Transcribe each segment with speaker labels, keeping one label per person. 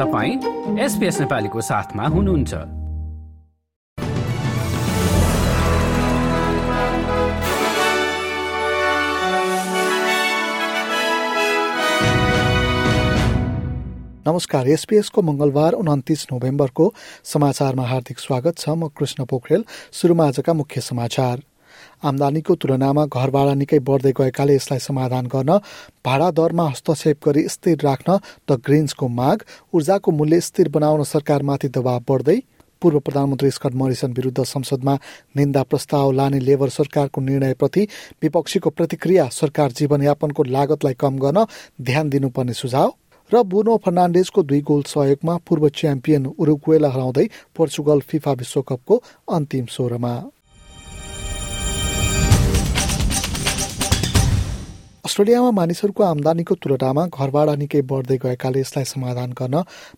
Speaker 1: तपाईँ एसपिएस नेपालीको साथमा हुनुहुन्छ।
Speaker 2: नमस्कार एसपीएसको मंगलबार उन्तिस नोभेम्बरको समाचारमा हार्दिक स्वागत छ। म कृष्ण पोखरेल सुरुमा आजका मुख्य समाचार। आमदानीको तुलनामा घर भाडा निकै बढ्दै गएकाले यसलाई समाधान गर्न भाडा दरमा हस्तक्षेप गरी स्थिर राख्न द ग्रिन्सको माग ऊर्जाको मूल्य स्थिर बनाउन सरकारमाथि दबाव बढ्दै पूर्व प्रधानमन्त्री स्कट मरिसन विरुद्ध संसदमा निन्दा प्रस्ताव लाने लेबर सरकारको निर्णयप्रति विपक्षीको प्रतिक्रिया सरकार जीवनयापनको लागतलाई कम गर्न ध्यान दिनुपर्ने सुझाव र बुनो फर्नान्डेजको दुई गोल सहयोगमा पूर्व च्याम्पियन उरुग्वेलाई हराउँदै पोर्चुगल फिफा विश्वकपको अन्तिम सोह्रमा। अस्ट्रेलियामा मानिसहरूको आमदानीको तुलनामा घर भाडा निकै बढ्दै गएकाले यसलाई समाधान गर्न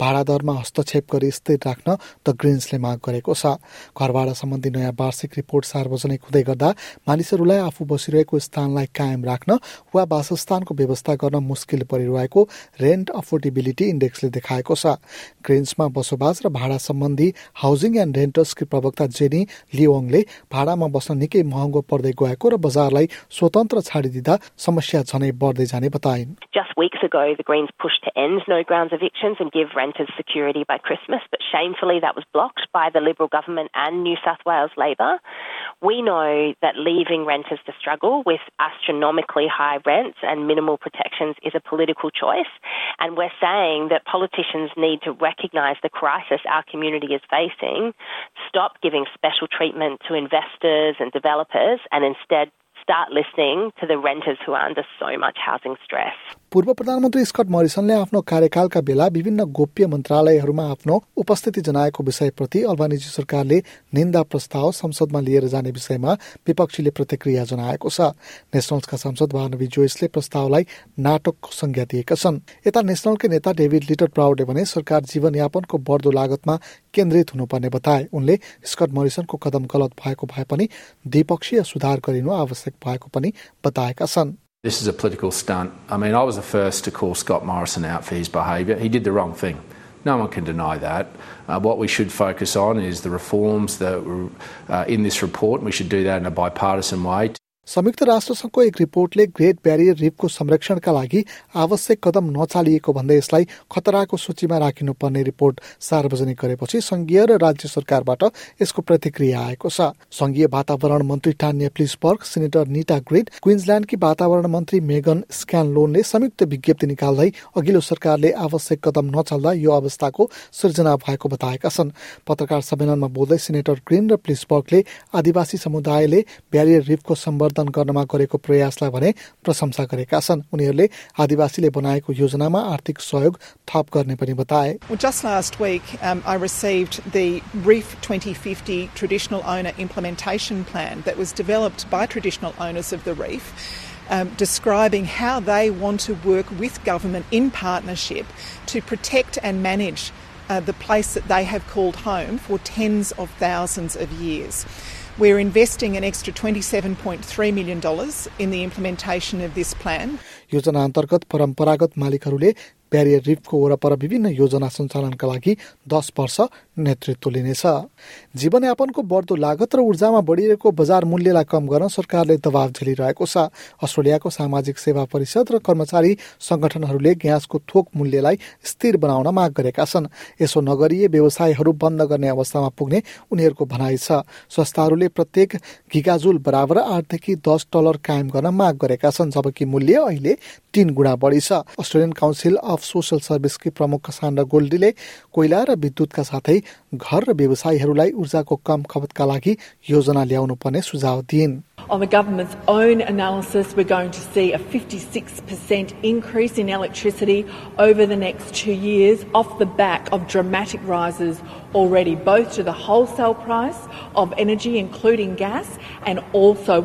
Speaker 2: भाडा दरमा हस्तक्षेप गरी स्थिर राख्न द ग्रिन्सले माग गरेको छ। घर सम्बन्धी नयाँ वार्षिक रिपोर्ट सार्वजनिक हुँदै गर्दा मानिसहरूलाई आफू बसिरहेको स्थानलाई कायम राख्न वा वासस्थानको व्यवस्था गर्न मुस्किल परिरहेको रेन्ट अफोर्डेबिलिटी इन्डेक्सले देखाएको छ। ग्रिन्समा बसोबास र भाडा सम्बन्धी हाउसिङ एन्ड रेन्टर्सकी प्रवक्ता जेनी लियोङले भाडामा बस्न निकै महँगो पर्दै गएको र बजारलाई स्वतन्त्र छाडिदिँदा समस्या झनै बढ्दै जाने बताइन्
Speaker 3: Just weeks ago, the Greens pushed to end no grounds evictions and give renters security by Christmas, but shamefully that was blocked by the Liberal government and New South Wales Labor. We know that leaving renters to struggle with astronomically high rents and minimal protections is a political choice, and we're saying that politicians need to recognise the crisis our community is facing, stop giving special treatment to investors and developers, and instead
Speaker 2: पूर्व प्रधानमन्त्री Scott मरिसनले आफ्नो कार्यकालका बेला विभिन्न गोप्य मन्त्रालयहरूमा आफ्नो उपस्थिति जनाएको विषयप्रति अल्बानिजी सरकारले निन्दा प्रस्ताव संसदमा लिएर जाने विषयमा विपक्षीले प्रतिक्रिया जनाएको छ। नेसनल्सका सांसद वानवी जोइसले प्रस्तावलाई नाटकको संज्ञा दिएका छन्। यता नेसनलकै नेता डेभिड लिटर प्राउडले भने सरकार जीवनयापनको बढ्दो लागतमा केन्द्रित हुनुपर्ने बताए। उनले स्कट मरिसनको कदम गलत भएको भए पनि द्विपक्षीय सुधार गरिनु आवश्यक भएको पनि बताएका छन्
Speaker 4: This is a political stunt. I mean, I was the first to call Scott Morrison out for his behaviour. He did the wrong thing. No one can deny that. Uh, what we should focus on is the reforms that were uh, in this report, and we should do that in a bipartisan way.
Speaker 2: संयुक्त राष्ट्रसङ्घको एक रिपोर्टले great barrier रिफको संरक्षणका लागि आवश्यक कदम नचालिएको भन्दै यसलाई खतराको सूचीमा राखिनुपर्ने रिपोर्ट सार्वजनिक गरेपछि संघीय र राज्य सरकारबाट यसको प्रतिक्रिया आएको छ। संघीय वातावरण मन्त्री टान्या प्लिसबर्ग सिनेटर निटा ग्रेड क्विन्सल्याण्डकी वातावरण मन्त्री मेगन स्क्यानलोनले संयुक्त विज्ञप्ति निकाल्दै अघिल्लो सरकारले आवश्यक कदम नचाल्दा यो अवस्थाको सृजना भएको बताएका छन्। पत्रकार सम्मेलनमा बोल्दै सिनेटर ग्रिन र प्लिसबर्गले आदिवासी समुदायले ब्यारियर रिफको सम्वर्धन परिवर्तन गर्नमा गरेको प्रयासलाई भने प्रशंसा गरेका छन् उनीहरूले आदिवासीले बनाएको योजनामा आर्थिक सहयोग थप गर्ने पनि बताए
Speaker 5: Well, just last week, um, I received the Reef 2050 Traditional Owner Implementation Plan that was developed by traditional owners of the reef. Um, describing how they want to work with government in partnership to protect and manage uh, the place that they have called home for tens of thousands of years. We're investing an extra $27.3 million in the implementation of this plan.
Speaker 2: योजना अन्तर्गत परम्परागत मालिकहरूले barrier रिफको वरपर विभिन्न योजना सञ्चालनका लागि दस वर्ष नेतृत्व लिनेछ। जीवनयापनको बढ्दो लागत र ऊर्जामा बढिरहेको बजार मूल्यलाई कम गर्न सरकारले दबाव झेलिरहेको छ। अस्ट्रेलियाको सामाजिक सेवा परिषद र कर्मचारी संगठनहरूले ग्यासको थोक मूल्यलाई स्थिर बनाउन माग गरेका छन्। यसो नगरिए व्यवसायहरू बन्द गर्ने अवस्थामा पुग्ने उनीहरूको भनाइ छ। संस्थाहरूले प्रत्येक गिगाजुल बराबर आठदेखि दस डलर कायम गर्न माग गरेका छन् जबकि मूल्य अहिले तीन गुणा बढी छ। अस्ट्रेलियन काउन्सिल अफ सोसल सर्भिसकी प्रमुख सान्डा गोल्डीले कोइला र विद्युतका साथै घर र व्यवसायीहरूलाई ऊर्जाको कम खपतका लागि योजना ल्याउनु पर्ने सुझाव दिइन्
Speaker 6: On the government's own analysis, we're going to see a 56% increase in electricity over the next two years off the back of dramatic rises already, both to the wholesale price of energy, including gas, and also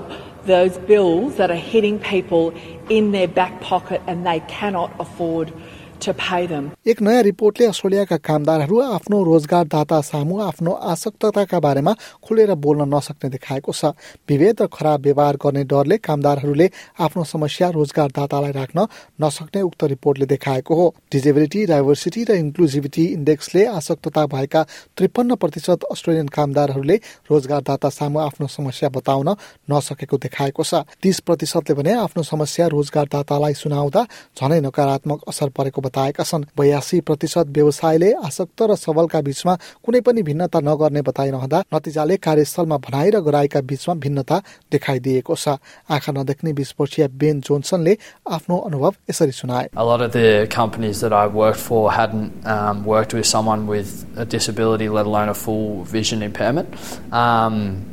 Speaker 6: those bills that are hitting people in their back pocket and they cannot afford
Speaker 2: एक नयाँ रिपोर्टले अस्ट्रेलियाका कामदारहरू आफ्नो रोजगारदाता सामु आफ्नो आसक्तताका बारेमा खुलेर बोल्न नसक्ने देखाएको छ। विभेद र खराब व्यवहार गर्ने डरले कामदारहरूले आफ्नो समस्या रोजगारदातालाई राख्न नसक्ने उक्त रिपोर्टले देखाएको हो। डिजेबिलिटी डाइभर्सिटी र इन्क्लुजिभिटी इन्डेक्सले आसक्तता भएका त्रिपन्न प्रतिशत अस्ट्रेलियन कामदारहरूले रोजगारदाता सामु आफ्नो समस्या बताउन नसकेको देखाएको छ। तीस प्रतिशतले भने आफ्नो समस्या रोजगारदातालाई सुनाउँदा झनै नकारात्मक असर परेको बताएका छन् बयासी प्रतिशत व्यवसायले आसक्त र सबलका बीचमा कुनै पनि भिन्नता नगर्ने बताइरहँदा नतिजाले कार्यस्थलमा भनाइ र गराइका बीचमा भिन्नता देखाइदिएको छ आँखा नदेख्ने बिस वर्षीय बेन जोन्सनले आफ्नो अनुभव यसरी सुनाए
Speaker 7: A lot of the companies that worked for hadn't um, worked with someone with a disability, let alone a full vision impairment. Um,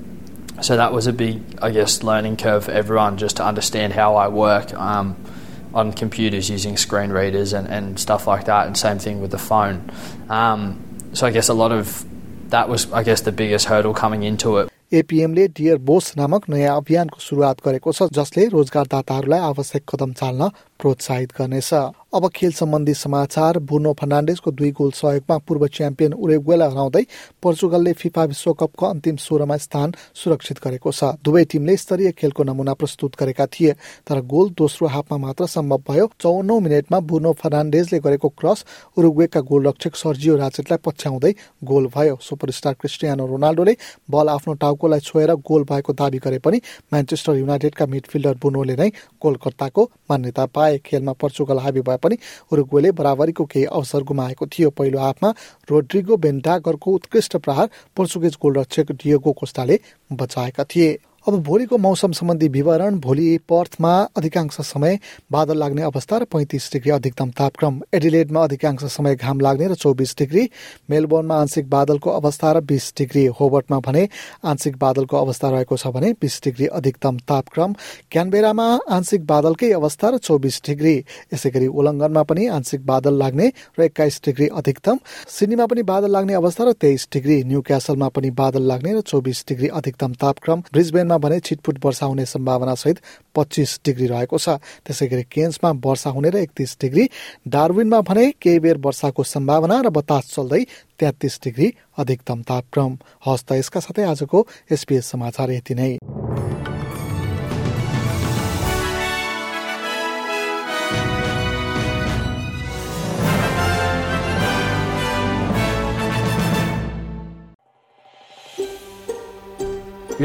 Speaker 7: so that was a big, I guess, learning curve for everyone just to understand how I work um, on computers using screen readers and, and stuff like that, and same thing with the phone. Um, so I guess a lot of that was, I guess, the biggest hurdle coming into it.
Speaker 2: एपीएमले Dear Bose नामक नयाँ अभियानको सुरुवात गरेको छ जसले रोजगारदाताहरूलाई आवश्यक कदम चाल्न प्रोत्साहित गर्नेछ। अब खेल सम्बन्धी समाचार बुर्नो फर्नान्डेसको दुई गोल सहयोगमा पूर्व च्याम्पियन उरेगुएलाई हराउँदै पोर्चुगलले फिफा विश्वकपको अन्तिम सोह्रमा स्थान सुरक्षित गरेको छ। दुवै टिमले स्तरीय खेलको नमुना प्रस्तुत गरेका थिए तर गोल दोस्रो हाफमा मात्र सम्भव भयो। चौवन्नौ मिनटमा बुर्नो फर्नान्डेजले गरेको क्रस उरुग्वेका गोलरक्षक सर्जियो राचेटलाई पछ्याउँदै गोल भयो। सुपरस्टार क्रिस्टियानो रोनाल्डोले बल आफ्नो टाउकोलाई छोएर गोल भएको दावी गरे पनि म्यान्चेस्टर युनाइटेडका मिडफिल्डर बुनोले नै गोलकर्ताको मान्यता पाए। खेलमा पोर्चुगल हाबी भए पनि उरुग्वेले बराबरीको केही अवसर गुमाएको थियो। पहिलो हाफमा रोड्रिगो बेन्टागरको उत्कृष्ट प्रहार पोर्चुगिज गोलरक्षक डियोगो कोस्टाले बचाएका थिए। अब भोलिको मौसम सम्बन्धी विवरण भोलि पर्थमा अधिकांश समय बादल लाग्ने अवस्था र पैँतिस डिग्री अधिकतम तापक्रम। एडिलेडमा अधिकांश समय घाम लाग्ने र चौबिस डिग्री। मेलबोर्नमा आंशिक बादलको अवस्था र बिस डिग्री। होबर्टमा भने आंशिक बादलको अवस्था रहेको छ भने बिस डिग्री अधिकतम तापक्रम। क्यानबेरामा आंशिक बादलकै अवस्था र चौबिस डिग्री। यसै गरी उल्लङ्घनमा पनि आंशिक बादल लाग्ने र एक्काइस डिग्री अधिकतम। सिडनीमा पनि बादल लाग्ने अवस्था र तेइस डिग्री। न्यू क्यासलमा पनि बादल लाग्ने र चौबिस डिग्री अधिकतम तापक्रम। ब्रिजबेनमा भने छिटपुट वर्षा हुने सम्भावना सहित पच्चिस डिग्री रहेको छ। त्यसै गरी केन्समा वर्षा हुने र एकतिस डिग्री। डार्विनमा भने केही बेर वर्षाको सम्भावना र बतास चल्दै तेत्तिस डिग्री अधिकतम तापक्रम। हस्त यसका साथै आजको एसपीएस समाचार यति नै।